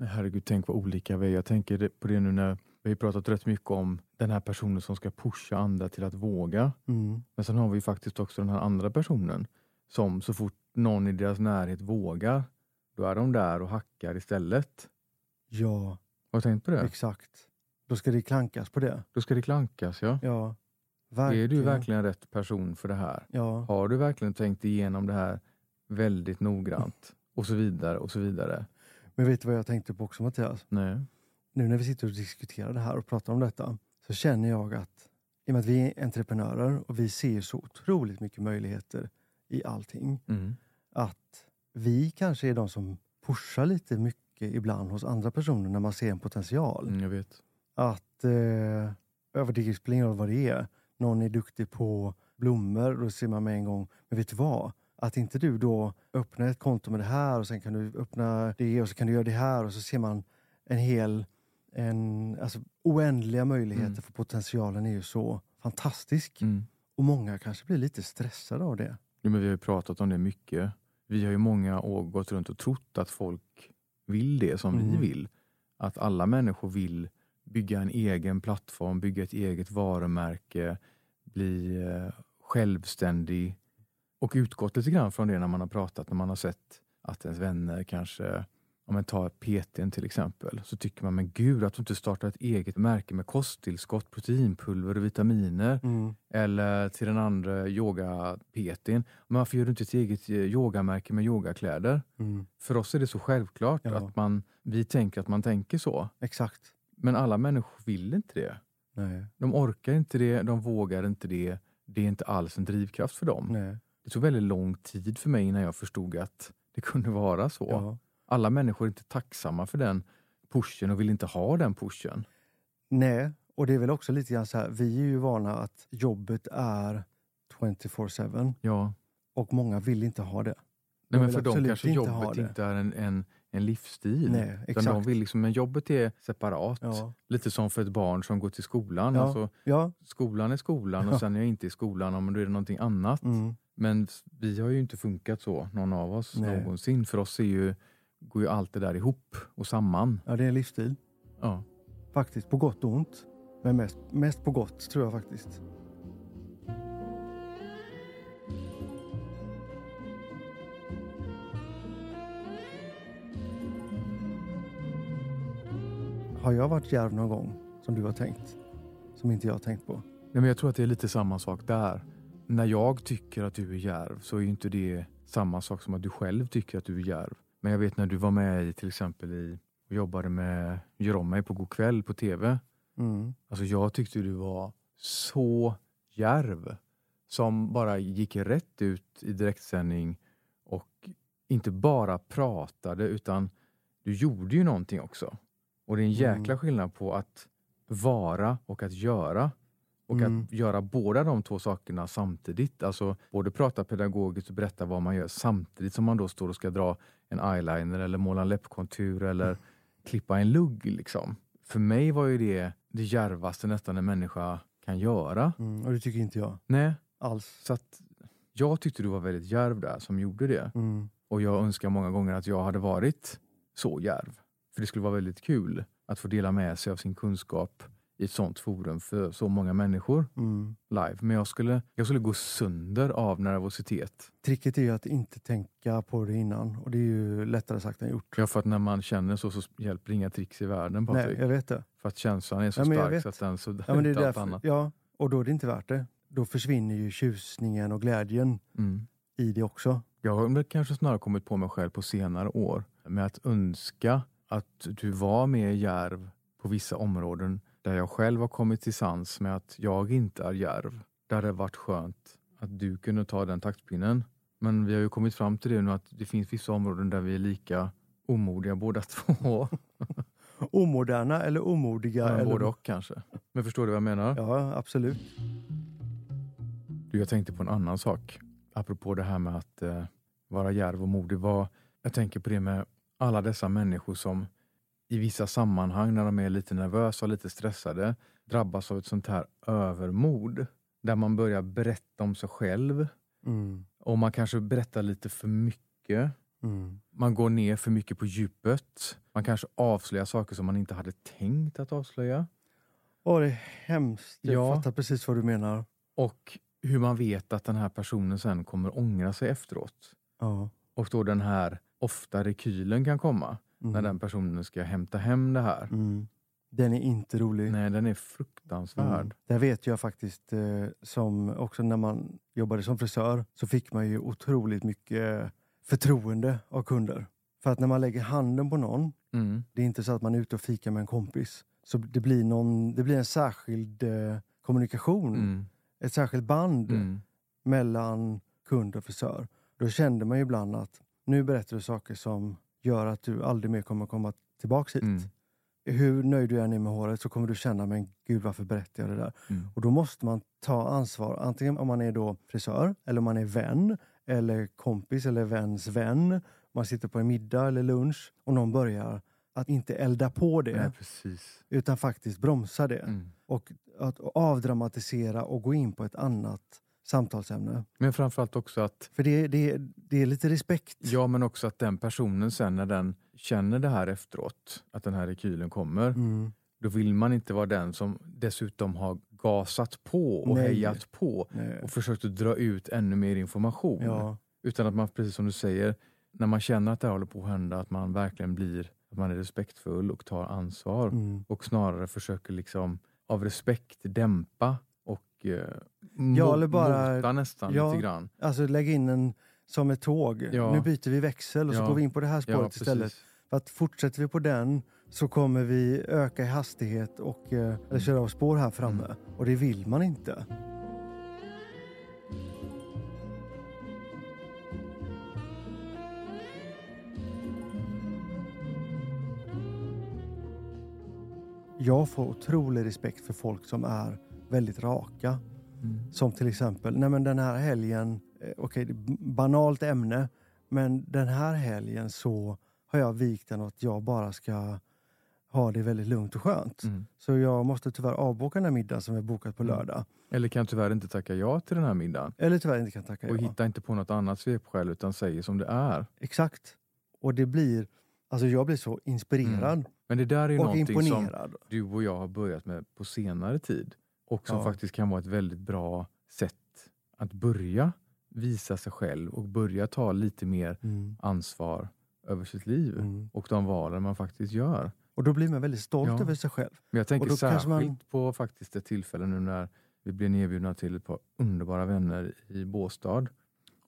Herregud, tänk vad olika vi är. Jag tänker på det nu när vi har pratat rätt mycket om den här personen som ska pusha andra till att våga. Mm. Men sen har vi faktiskt också den här andra personen som så fort någon i deras närhet vågar, då är de där och hackar istället. Ja, Har du tänkt på det? exakt. Då ska det klankas på det. Då ska det klankas, ja. Ja, Är verkligen. du verkligen rätt person för det här? Ja, Har du verkligen tänkt igenom det här väldigt noggrant? Och så vidare och så vidare. Men vet du vad jag tänkte på också Mattias? Nej. Nu när vi sitter och diskuterar det här och pratar om detta så känner jag att i och med att vi är entreprenörer och vi ser så otroligt mycket möjligheter i allting. Mm. att vi kanske är de som pushar lite mycket ibland hos andra personer när man ser en potential. Mm, jag vet. Att, eh, över det spelar ingen roll vad det är. Någon är duktig på blommor och då ser man med en gång, men vet du vad? Att inte du då öppnar ett konto med det här och sen kan du öppna det och så kan du göra det här och så ser man en hel, en, alltså oändliga möjligheter Mm. för potentialen är ju så fantastisk. Mm. Och många kanske blir lite stressade av det. Jo, men vi har ju pratat om det mycket. Vi har ju många år gått runt och trott att folk vill det som vi Mm. vill. Att alla människor vill bygga en egen plattform, bygga ett eget varumärke, bli eh, självständig. Och utgått lite grann från det när man har pratat, när man har sett att ens vänner kanske, om man tar PTn till exempel, så tycker man men gud att du inte startar ett eget märke med kosttillskott, proteinpulver och vitaminer. Mm. Eller till den andra yoga-PTn. Men varför gör du inte ett eget eh, yogamärke med yogakläder? Mm. För oss är det så självklart Ja. att man, vi tänker att man tänker så. Exakt. Men alla människor vill inte det. Nej. De orkar inte det, de vågar inte det. Det är inte alls en drivkraft för dem. Nej. Det tog väldigt lång tid för mig innan jag förstod att det kunde vara så. Ja. Alla människor är inte tacksamma för den pushen och vill inte ha den pushen. Nej, och det är väl också lite grann så här, vi är ju vana att jobbet är 24-7 Ja, och många vill inte ha det. Nej, men för dem kanske inte jobbet inte är en, en, en livsstil. Nej, exakt. de vill liksom, men jobbet är separat. Ja. Lite som för ett barn som går till skolan. Ja. Alltså, Ja. skolan är skolan och sen är jag inte i skolan, men då är det någonting annat. Mm. Men vi har ju inte funkat så, någon av oss, Nej. någonsin. För oss är ju, går ju allt det där ihop och samman. ja, det är en livsstil. Ja. Faktiskt, på gott och ont. Men mest, mest på gott tror jag faktiskt. Har jag varit djärv någon gång som du har tänkt? Som inte jag har tänkt på? Nej, men jag tror att det är lite samma sak där. När jag tycker att du är djärv så är ju inte det samma sak som att du själv tycker att du är djärv. Men jag vet när du var med i till exempel i och jobbade med Gör om mig på God kväll på tv. Mm. Alltså jag tyckte du var så djärv. Som bara gick rätt ut i direktsändning och inte bara pratade utan du gjorde ju någonting också. Och det är en jäkla Mm. skillnad på att vara och att göra. Och Mm. att göra båda de två sakerna samtidigt. Alltså både prata pedagogiskt och berätta vad man gör samtidigt som man då står och ska dra en eyeliner eller måla en läppkontur eller *laughs* klippa en lugg. Liksom. För mig var ju det det djärvaste nästan en människa kan göra. Mm. Och det tycker inte jag Nej, alls. så att jag tyckte du var väldigt djärv där som gjorde det. Mm. Och jag önskar många gånger att jag hade varit så djärv. För det skulle vara väldigt kul att få dela med sig av sin kunskap i ett sånt forum för så många människor Mm. live. Men jag skulle, jag skulle gå sönder av nervositet. Tricket är ju att inte tänka på det innan och det är ju lättare sagt än gjort. Ja, för att när man känner så, så hjälper inga tricks i världen Nej, Patrik. jag vet det. För att känslan är så Ja, stark så att den suddar Ja, men det är därför, annat. ja, och då är det inte värt det. Då försvinner ju tjusningen och glädjen Mm. i det också. Jag har kanske snarare kommit på mig själv på senare år med att önska att du var mer djärv på vissa områden där jag själv har kommit till sans med att jag inte är djärv. Där det varit skönt att du kunde ta den taktpinnen. Men vi har ju kommit fram till det nu att det finns vissa områden där vi är lika omodiga båda *laughs* två. Omoderna eller omodiga. Ja, eller... både och kanske. Men förstår du vad jag menar? Ja, absolut. Du, jag tänkte på en annan sak. Apropå det här med att eh, vara djärv och modig. Vad, jag tänker på det med alla dessa människor som i vissa sammanhang när de är lite nervösa och lite stressade drabbas av ett sånt här övermod. Där man börjar berätta om sig själv Mm. och man kanske berättar lite för mycket. Mm. Man går ner för mycket på djupet. Man kanske avslöjar saker som man inte hade tänkt att avslöja. Åh, det är hemskt. Jag Ja. fattar precis vad du menar. Och hur man vet att den här personen sen kommer ångra sig efteråt. Ja. Och då den här ofta rekylen kan komma Mm. när den personen ska hämta hem det här. Mm. Den är inte rolig. Nej, den är fruktansvärd. Mm. Där vet jag faktiskt, eh, som också när man jobbade som frisör, så fick man ju otroligt mycket förtroende av kunder. För att när man lägger handen på någon, Mm. det är inte så att man är ute och fikar med en kompis. Så det blir, någon, det blir en särskild eh, kommunikation, Mm. ett särskilt band Mm. mellan kund och frisör. Då kände man ju ibland att nu berättar du saker som gör att du aldrig mer kommer komma tillbaks hit. Mm. Hur nöjd du än är med håret så kommer du känna, men gud varför berättar jag det där? Mm. Och då måste man ta ansvar, antingen om man är då frisör, eller om man är vän, eller kompis eller väns vän. Man sitter på en middag eller lunch och någon börjar att inte elda på det, Nej, utan faktiskt bromsa det. Mm. Och att avdramatisera och gå in på ett annat samtalsämne. Men framförallt också att, För det, det, det är lite respekt. ja men också att den personen sen när den känner det här efteråt, att den här rekylen kommer, Mm. då vill man inte vara den som dessutom har gasat på och Nej. hejat på Nej. och försökt att dra ut ännu mer information. Ja. Utan att man, precis som du säger, när man känner att det håller på att hända, att man verkligen blir, att man är respektfull och tar ansvar. Mm. Och snarare försöker liksom av respekt dämpa eh, Ja, eller bara- mota nästan ja. lite grann. Alltså lägga in en som ett tåg. Ja. Nu byter vi växel och så går vi in på det här spåret Ja, istället. För att fortsätter vi på den så kommer vi öka i hastighet och eh, eller köra av spår här framme. Mm. Och det vill man inte. Jag får otrolig respekt för folk som är väldigt raka. Mm. Som till exempel, nej men den här helgen, eh, okej, b- banalt ämne, Men den här helgen så har jag vikt den att jag bara ska ha det väldigt lugnt och skönt. Mm. Så jag måste tyvärr avboka den här middagen som är bokat på Mm. lördag. Eller kan tyvärr inte tacka ja till den här middagen. Eller tyvärr inte kan tacka Och ja. hitta inte på något annat svepskäl utan säger som det är. Exakt. Och det blir, alltså jag blir så inspirerad Men det där är ju och någonting som imponerad. du och jag har börjat med på senare tid. Och som Ja. faktiskt kan vara ett väldigt bra sätt att börja visa sig själv och börja ta lite mer Mm. ansvar över sitt liv Mm. och de valen man faktiskt gör. Och då blir man väldigt stolt Ja. över sig själv. Men jag tänker särskilt man- på faktiskt ett tillfälle nu när vi blev nedbjudna till ett par underbara vänner i Båstad.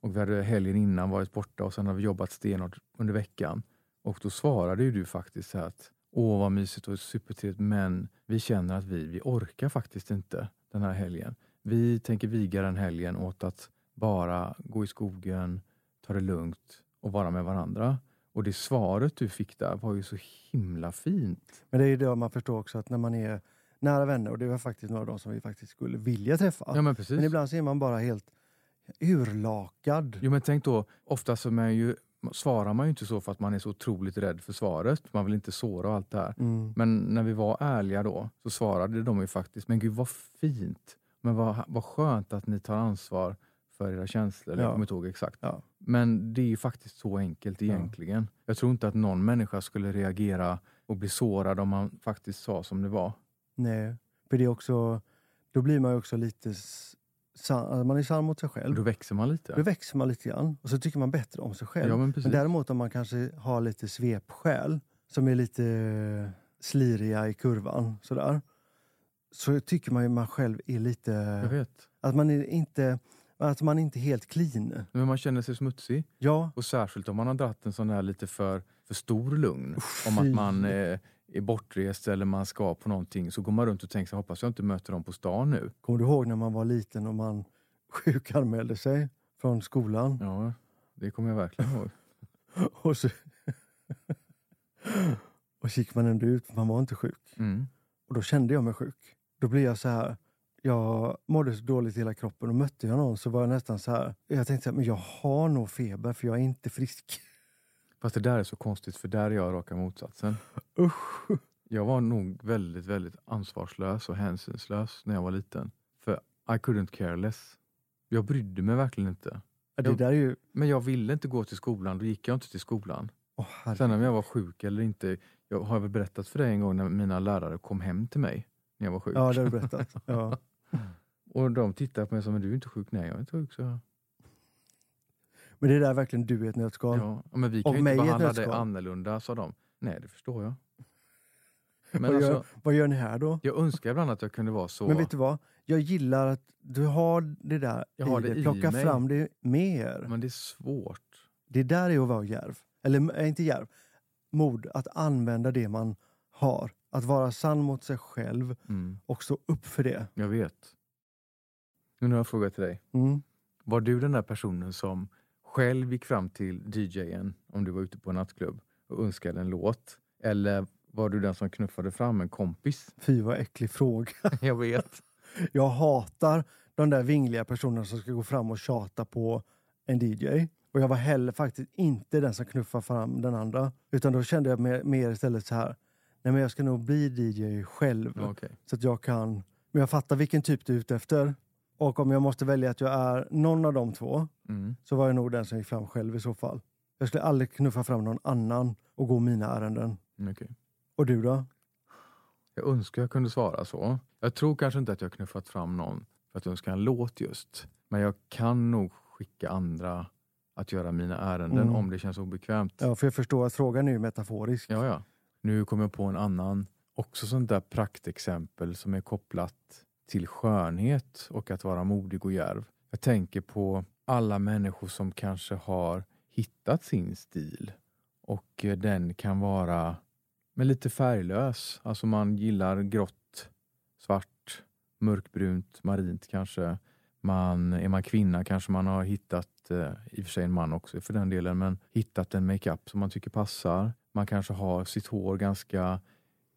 Och vi hade helgen innan varit borta och sen har vi jobbat stenhårt under veckan. Och då svarade ju du faktiskt så att åh vad mysigt och supertrevligt men vi känner att vi, vi orkar faktiskt inte den här helgen. Vi tänker viga den helgen åt att bara gå i skogen, ta det lugnt och vara med varandra. Och det svaret du fick där var ju så himla fint. Men det är ju det man förstår också att när man är nära vänner, och det var faktiskt några av dem som vi faktiskt skulle vilja träffa. Ja men precis. Men ibland så är man bara helt urlakad. Jo men tänk då, ofta så är man ju, svarar man ju inte så för att man är så otroligt rädd för svaret. Man vill inte såra och allt det här. Mm. Men när vi var ärliga då så svarade de ju faktiskt, men gud vad fint. Men vad, vad skönt att ni tar ansvar för era känslor. Ja. Jag kommer inte ihåg exakt. Ja. Men det är ju faktiskt så enkelt egentligen. Jag tror inte att någon människa skulle reagera och bli sårad om man faktiskt sa som det var. Nej, för det är också, då blir man ju också lite man är sann mot sig själv. Då växer man lite. Då växer man lite grann och så tycker man bättre om sig själv. Ja, men precis. Men däremot om man kanske har lite svepskäl som är lite sliriga i kurvan sådär. Så tycker man ju man själv är Jag lite... vet. Att man är inte, att man inte är helt clean. Men man känner sig smutsig. Ja, Och särskilt om man har dratt en sån här lite för, för stor lugn. om fy. att man eh, är bortrest eller man ska på någonting. Så går man runt och tänker så hoppas jag inte möter dem på stan nu. kommer du ihåg när man var liten och man *laughs* sjukanmälde sig från skolan? Ja, det kommer jag verkligen ihåg. *laughs* Och så, *laughs* och så gick man ändå ut, för man var inte sjuk. Mm. Och då kände jag mig sjuk. Då blev jag så här, jag mådde så dåligt i hela kroppen och mötte jag någon så var jag nästan så här, jag tänkte så här, men jag har nog feber för jag är inte frisk. Fast det där är så konstigt för där är jag raka motsatsen. Usch! Jag var nog väldigt, väldigt ansvarslös och hänsynslös när jag var liten. För I couldn't care less. Jag brydde mig verkligen inte. Det Jag- där är ju, Men jag ville inte gå till skolan, då gick jag inte till skolan. herregud. Sen om jag var sjuk eller inte, jag har väl berättat för dig en gång när mina lärare kom hem till mig när jag var sjuk. Ja, det har du berättat. Ja. *laughs* Och de tittade på mig som, men du är inte sjuk. Nej, jag är inte sjuk. Så. Men det där är verkligen du i ett nötskal. Ja, men vi kan Och ju inte behandla dig annorlunda, sa de. Nej, det förstår jag. *laughs* Men vad, gör, alltså, vad gör ni här då? jag önskar ibland att jag kunde vara så. Men vet du vad? Jag gillar att du har det där Jag har i det dig. Plocka mig. fram det mer. Men det är svårt. Det där är att vara djärv. Eller äh, inte djärv. Mod. Att använda det man har. Att vara sann mot sig själv Mm, och stå upp för det. jag vet. Nu har jag en fråga till dig. Mm. Var du den där personen som själv gick fram till DJen om du var ute på en nattklubb och önskade en låt? Eller var du den som knuffade fram en kompis? Fy vad äcklig fråga. *laughs* jag vet. *laughs* Jag hatar de där vingliga personerna som ska gå fram och tjata på en DJ. Och jag var heller faktiskt inte den som knuffade fram den andra. Utan då kände jag mer, mer istället så här. Nej men jag ska nog bli DJ själv. Okej. Så att jag kan... Men jag fattar vilken typ du är ute efter. Och om jag måste välja att jag är någon av de två Mm. så var jag nog den som gick fram själv i så fall. Jag skulle aldrig knuffa fram någon annan och gå mina ärenden. Mm, okej. Och du då? Jag önskar jag kunde svara så. Jag tror kanske inte att jag knuffat fram någon för att önska en låt just. Men jag kan nog skicka andra att göra mina ärenden Mm. om det känns obekvämt. Ja, för jag förstår att frågan är ju metaforisk. Ja, ja. Nu kommer jag på en annan, också sånt där praktexempel som är kopplat till skönhet och att vara modig och djärv. Jag tänker på alla människor som kanske har hittat sin stil och den kan vara men lite färglös. Alltså man gillar grått, svart, mörkbrunt, marint kanske. Man, är man kvinna kanske man har hittat, eh, i och för sig en man också för den delen, men hittat en makeup som man tycker passar. Man kanske har sitt hår ganska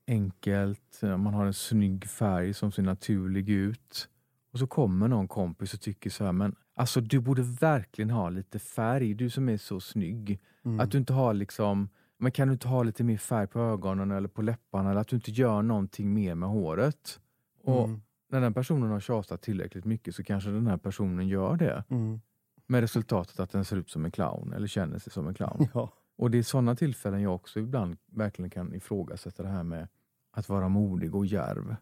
enkelt, eh, man har en snygg färg som ser naturlig ut. Och så kommer någon kompis och tycker så här, men alltså du borde verkligen ha lite färg, du som är så snygg. Mm. Att du inte har liksom, men kan du inte ha lite mer färg på ögonen eller på läpparna eller att du inte gör någonting mer med håret. Och Mm. när den personen har tjatat tillräckligt mycket så kanske den här personen gör det. Mm. Med resultatet att den ser ut som en clown eller känner sig som en clown. *laughs* Ja. Och det är sådana tillfällen jag också ibland verkligen kan ifrågasätta det här med att vara modig och djärv.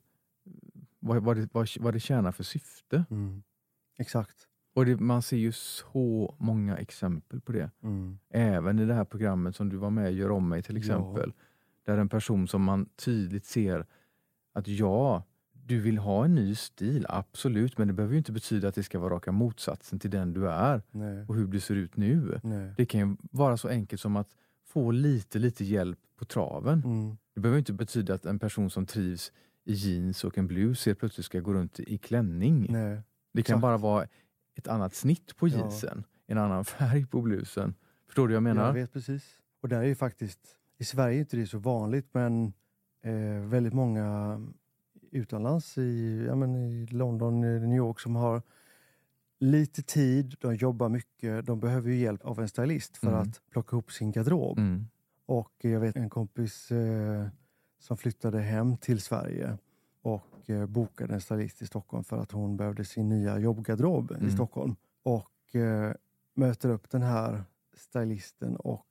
Vad, vad, det, vad, vad det tjänar för syfte. Mm. Exakt. Och det, man ser ju så många exempel på det. Mm. Även i det här programmet som du var med i, Gör om mig till Ja. exempel. Där en person som man tydligt ser att ja, du vill ha en ny stil, absolut, men det behöver ju inte betyda att det ska vara raka motsatsen till den du är Nej. och hur du ser ut nu. Nej. Det kan ju vara så enkelt som att få lite, lite hjälp på traven. Mm. Det behöver inte betyda att en person som trivs i jeans och en blus helt plötsligt ska gå runt i klänning. Nej. det kan exakt. bara vara ett annat snitt på Ja. jeansen, en annan *laughs* färg på blusen. Förstår du vad jag menar? Jag vet precis. Och där är ju faktiskt, i Sverige är inte det så vanligt men eh, väldigt många utomlands i, ja, men i London, i New York som har lite tid, de jobbar mycket, de behöver ju hjälp av en stylist för Mm. att plocka ihop sin garderob. Mm. Och jag vet en kompis eh, som flyttade hem till Sverige och eh, bokade en stylist i Stockholm för att hon behövde sin nya jobbgarderob i Mm. Stockholm. Och eh, möter upp den här stylisten och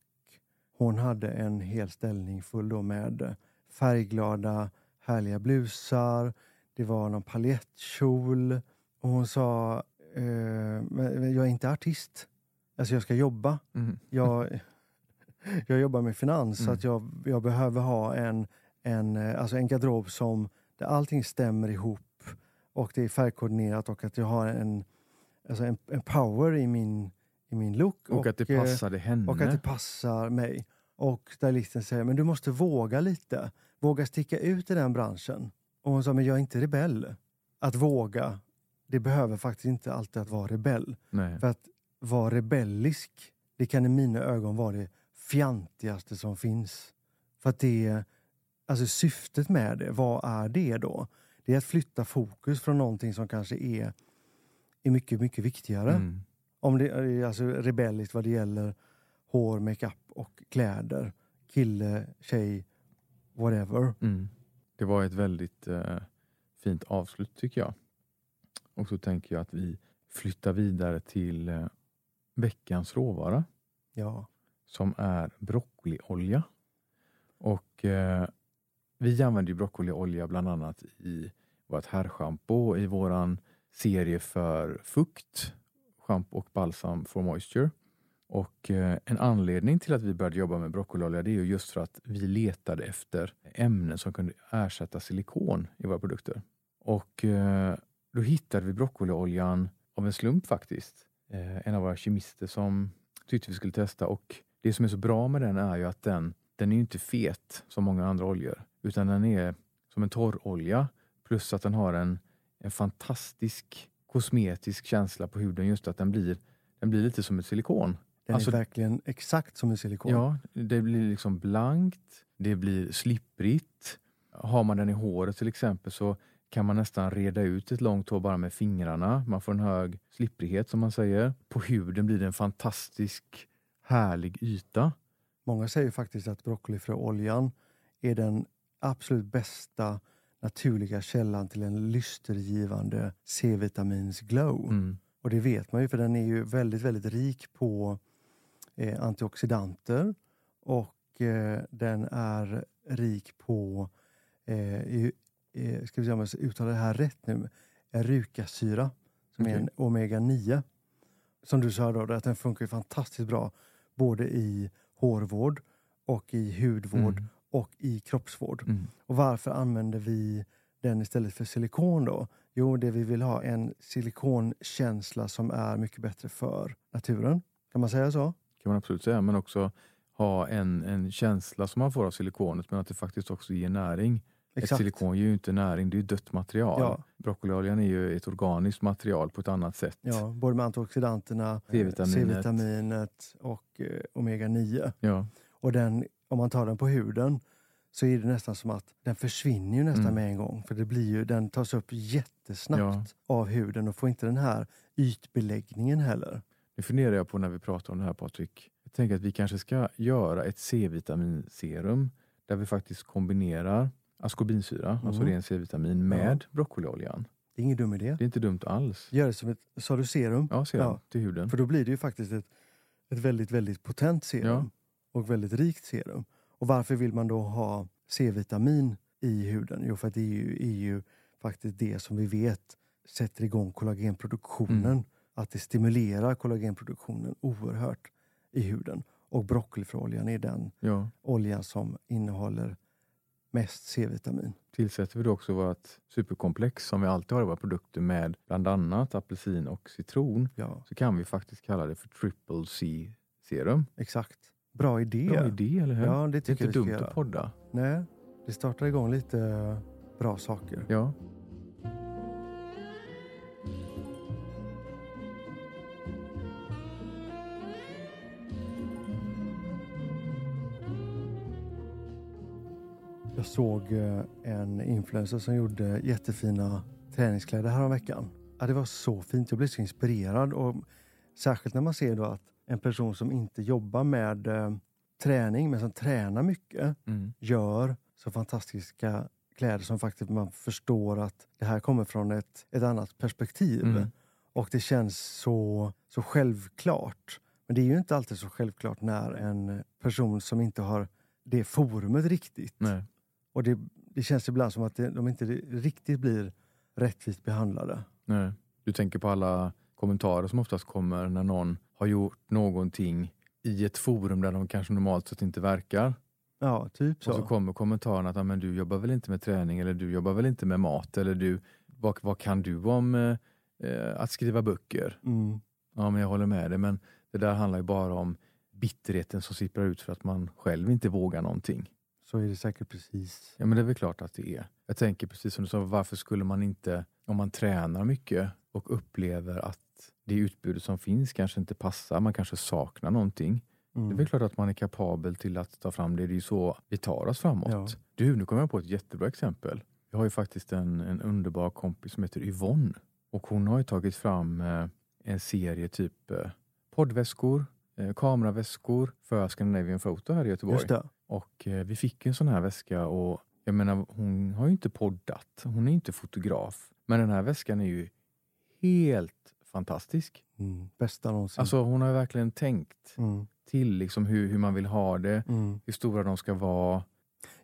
hon hade en hel ställning full med färgglada, härliga blusar. Det var någon paljettkjol. Och hon sa, eh, jag är inte artist. Alltså jag ska jobba Mm. jag, jag jobbar med finans så Mm. att jag, jag behöver ha en, en, eh, alltså en garderob som där allting stämmer ihop och det är färgkoordinerat och att jag har en, alltså en, en power i min, i min look. Och, att det eh, passade henne. och att det passar mig. Och stylisten säger, men du måste våga lite. Våga sticka ut i den branschen. Och hon sa, men jag är inte rebell. Att våga, det behöver faktiskt inte alltid att vara rebell. Nej. För att vara rebellisk, det kan i mina ögon vara det fjantigaste som finns. För att det, alltså syftet med det, vad är det då? Det är att flytta fokus från någonting som kanske är, är mycket, mycket viktigare. Mm. Om det är alltså rebelliskt vad det gäller hår, makeup och kläder. Kille, tjej, whatever. Mm. Det var ett väldigt eh, fint avslut tycker jag. Och så tänker jag att vi flyttar vidare till eh, veckans råvara Ja som är broccoliolja. Och eh, vi använder ju broccoliolja bland annat i vårt herrschampo i våran serie för fukt, schampo och balsam for moisture. Och eh, en anledning till att vi började jobba med broccoliolja det är ju just för att vi letade efter ämnen som kunde ersätta silikon i våra produkter. Och eh, då hittade vi broccolioljan av en slump faktiskt. Eh, en av våra kemister som tyckte vi skulle testa och det som är så bra med den är ju att den, den är inte fet som många andra oljor utan den är som en torrolja plus att den har en, en fantastisk kosmetisk känsla på huden just att den blir, den blir lite som ett silikon. Den Alltså- är verkligen exakt som en silikon. Ja, det blir liksom blankt, det blir slipprigt. Har man den i håret till exempel så kan man nästan reda ut ett långt hår bara med fingrarna. Man får en hög slipprighet som man säger. På huden blir det en fantastisk härlig yta. Många säger faktiskt att broccolifröoljan är den absolut bästa naturliga källan till en lystergivande C-vitamins glow. Mm. Och det vet man ju för den är ju väldigt, väldigt rik på eh, antioxidanter och eh, den är rik på, eh, eh, ska vi se om jag uttalar det här rätt nu, erukasyra som är Okej. en omega-9. Som du sa då, att den funkar ju fantastiskt bra både i hårvård och i hudvård Mm. och i kroppsvård. Mm. Och varför använder vi den istället för silikon då? Jo, det vi vill ha en silikonkänsla som är mycket bättre för naturen. Kan man säga så? kan man absolut säga, men också ha en, en känsla som man får av silikonet men att det faktiskt också ger näring. Ett silikon ger ju inte näring, det är ju dött material. Ja. Broccolioljan är ju ett organiskt material på ett annat sätt. Ja, både med antioxidanterna, C-vitaminet. Och eh, omega-9. Ja. Och den, om man tar den på huden så är det nästan som att den försvinner ju nästan Mm. med en gång. För det blir ju, den tas upp jättesnabbt av huden och får inte den här ytbeläggningen heller. Nu funderar jag på när vi pratar om det här Patrik. Jag tänker att vi kanske ska göra ett C-vitaminserum där vi faktiskt kombinerar askorbinsyra, alltså Mm. ren C-vitamin, med broccolioljan. Det är ingen dum idé. Det är inte dumt alls. Gör det som ett, sa du serum? Ja, serum Ja. till huden. För då blir det ju faktiskt ett, ett väldigt, väldigt potent serum. Ja. Och väldigt rikt serum. Och varför vill man då ha C-vitamin i huden? Jo, för att det är ju, är ju faktiskt det som vi vet sätter igång kollagenproduktionen. Mm. Att det stimulerar kollagenproduktionen oerhört i huden. Och broccolifröoljan är den Ja. oljan som innehåller mest C-vitamin. Tillsätter vi då också vårt superkomplex som vi alltid har i våra produkter med bland annat apelsin och citron Ja, så kan vi faktiskt kalla det för triple C-serum. exakt. Bra idé. Bra idé, eller hur? Ja, det det är tycker inte dumt att podda. Nej, det startar igång lite bra saker. Ja. Jag såg eh, en influencer som gjorde jättefina träningskläder häromveckan. Ja, det var så fint. Jag blev så inspirerad. Och särskilt när man ser då att en person som inte jobbar med eh, träning, men som tränar mycket, Mm. gör så fantastiska kläder som faktiskt man förstår att det här kommer från ett, ett annat perspektiv. Mm. Och det känns så, så självklart. Men det är ju inte alltid så självklart när en person som inte har det forumet riktigt Nej. Och det, det känns ibland som att det, de inte riktigt blir rättvist behandlade. Nej. Du tänker på alla kommentarer som oftast kommer när någon har gjort någonting i ett forum där de kanske normalt sett inte verkar. Ja, typ så. Och så kommer kommentaren att "Ja, men du jobbar väl inte med träning eller du jobbar väl inte med mat eller du, vad, vad kan du om eh, eh, att skriva böcker? mm, Ja, men jag håller med dig, men det där handlar ju bara om bitterheten som sipprar ut för att man själv inte vågar någonting. Så är det säkert precis. Ja, men det är väl klart att det är. Jag tänker precis som du sa, varför skulle man inte, om man tränar mycket och upplever att det utbudet som finns kanske inte passar, man kanske saknar någonting. Det är Mm. väl klart att man är kapabel till att ta fram det. Det är ju så vi tar oss framåt. Ja. Du, nu kommer jag på ett jättebra exempel. Jag har ju faktiskt en, en underbar kompis som heter Yvonne. Och hon har ju tagit fram eh, en serie typ eh, poddväskor, eh, kameraväskor för Scandinavian Photo här i Göteborg. Och eh, vi fick en sån här väska och jag menar hon har ju inte poddat, hon är inte fotograf. Men den här väskan är ju helt fantastisk. Mm. Bästa någonsin. Alltså hon har verkligen tänkt mm. till liksom hur, hur man vill ha det, Mm. hur stora de ska vara.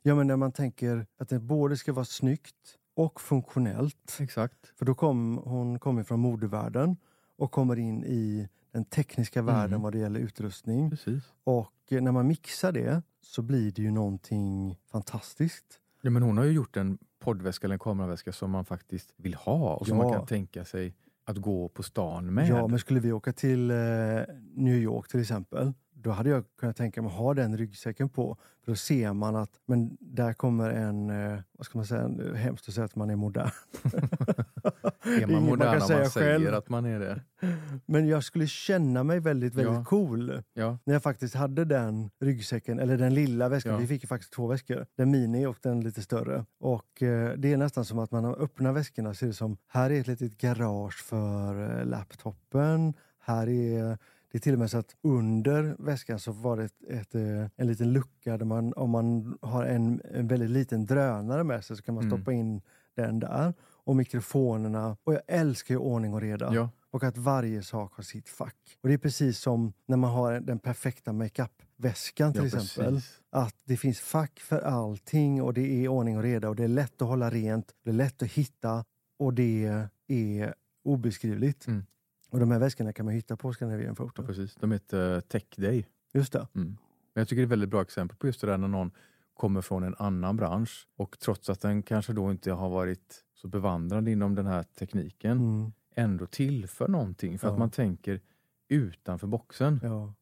Ja, men när man tänker att det både ska vara snyggt och funktionellt. Exakt. För då kom hon kommer från modevärlden och kommer in i den tekniska världen Mm. vad det gäller utrustning. Precis. Och eh, när man mixar det så blir det ju någonting fantastiskt. Ja, men hon har ju gjort en poddväska eller en kameraväska som man faktiskt vill ha och som Ja. man kan tänka sig att gå på stan med. Ja, men skulle vi åka till eh, New York till exempel, då hade jag kunnat tänka mig att ha den ryggsäcken på. För då ser man att men där kommer en, eh, vad ska man säga, en- hemskt att säga att man är modern. *laughs* är man man modern kan om man säga säger själv. att man är det? Men jag skulle känna mig väldigt, väldigt Ja. cool Ja, när jag faktiskt hade den ryggsäcken, eller den lilla väskan. Ja. Vi fick ju faktiskt två väskor. Den mini och den lite större. Och eh, det är nästan som att man har öppnat väskorna ser det som, här är ett litet garage för eh, laptopen. Här är det är till och med så att under väskan så var det ett, ett, eh, en liten lucka där man, om man har en, en väldigt liten drönare med sig så kan man Mm. stoppa in den där. Och mikrofonerna. Och jag älskar ju ordning och reda ja. och att varje sak har sitt fack. Och Det är precis som när man har den perfekta makeup-väskan till ja exempel. precis. Att det finns fack för allting och det är ordning och reda och det är lätt att hålla rent, det är lätt att hitta och det är obeskrivligt. Mm. Och de här väskorna kan man hitta på Scandinavian Ja, Photo. precis. De heter Tech Day. Just det. Mm. Men jag tycker det är ett väldigt bra exempel på just det där när någon kommer från en annan bransch och trots att den kanske då inte har varit så bevandrad inom den här tekniken Mm. ändå tillför någonting för Ja. att man tänker utanför boxen. Ja.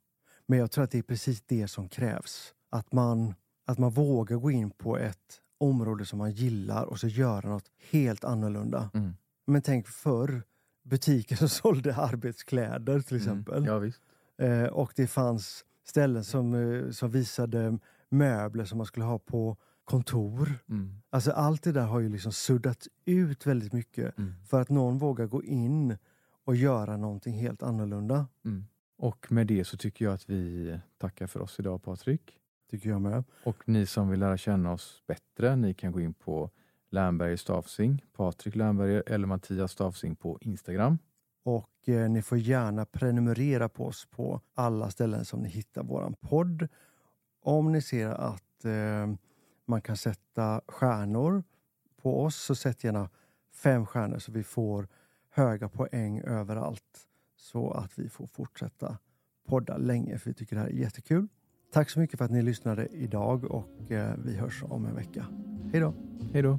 Men jag tror att det är precis det som krävs. Att man, att man vågar gå in på ett område som man gillar och så göra något helt annorlunda. Mm. Men tänk förr, butiker som *laughs* sålde arbetskläder till exempel. Mm. Ja. Eh, och det fanns ställen som, eh, som visade möbler som man skulle ha på, kontor. Mm. Alltså allt det där har ju liksom suddats ut väldigt mycket Mm. för att någon vågar gå in och göra någonting helt annorlunda. Mm. Och med det så tycker jag att vi tackar för oss idag Patrik. Tycker jag med. Och ni som vill lära känna oss bättre, ni kan gå in på Lernberger Stavsing, Patrik Lernberger eller Mattias Stavsing på Instagram. Och eh, ni får gärna prenumerera på oss på alla ställen som ni hittar våran podd. Om ni ser att eh, man kan sätta stjärnor på oss så sätt gärna fem stjärnor så vi får höga poäng överallt så att vi får fortsätta podda länge för vi tycker det här är jättekul. Tack så mycket för att ni lyssnade idag och eh, vi hörs om en vecka. Hej då! Hej då!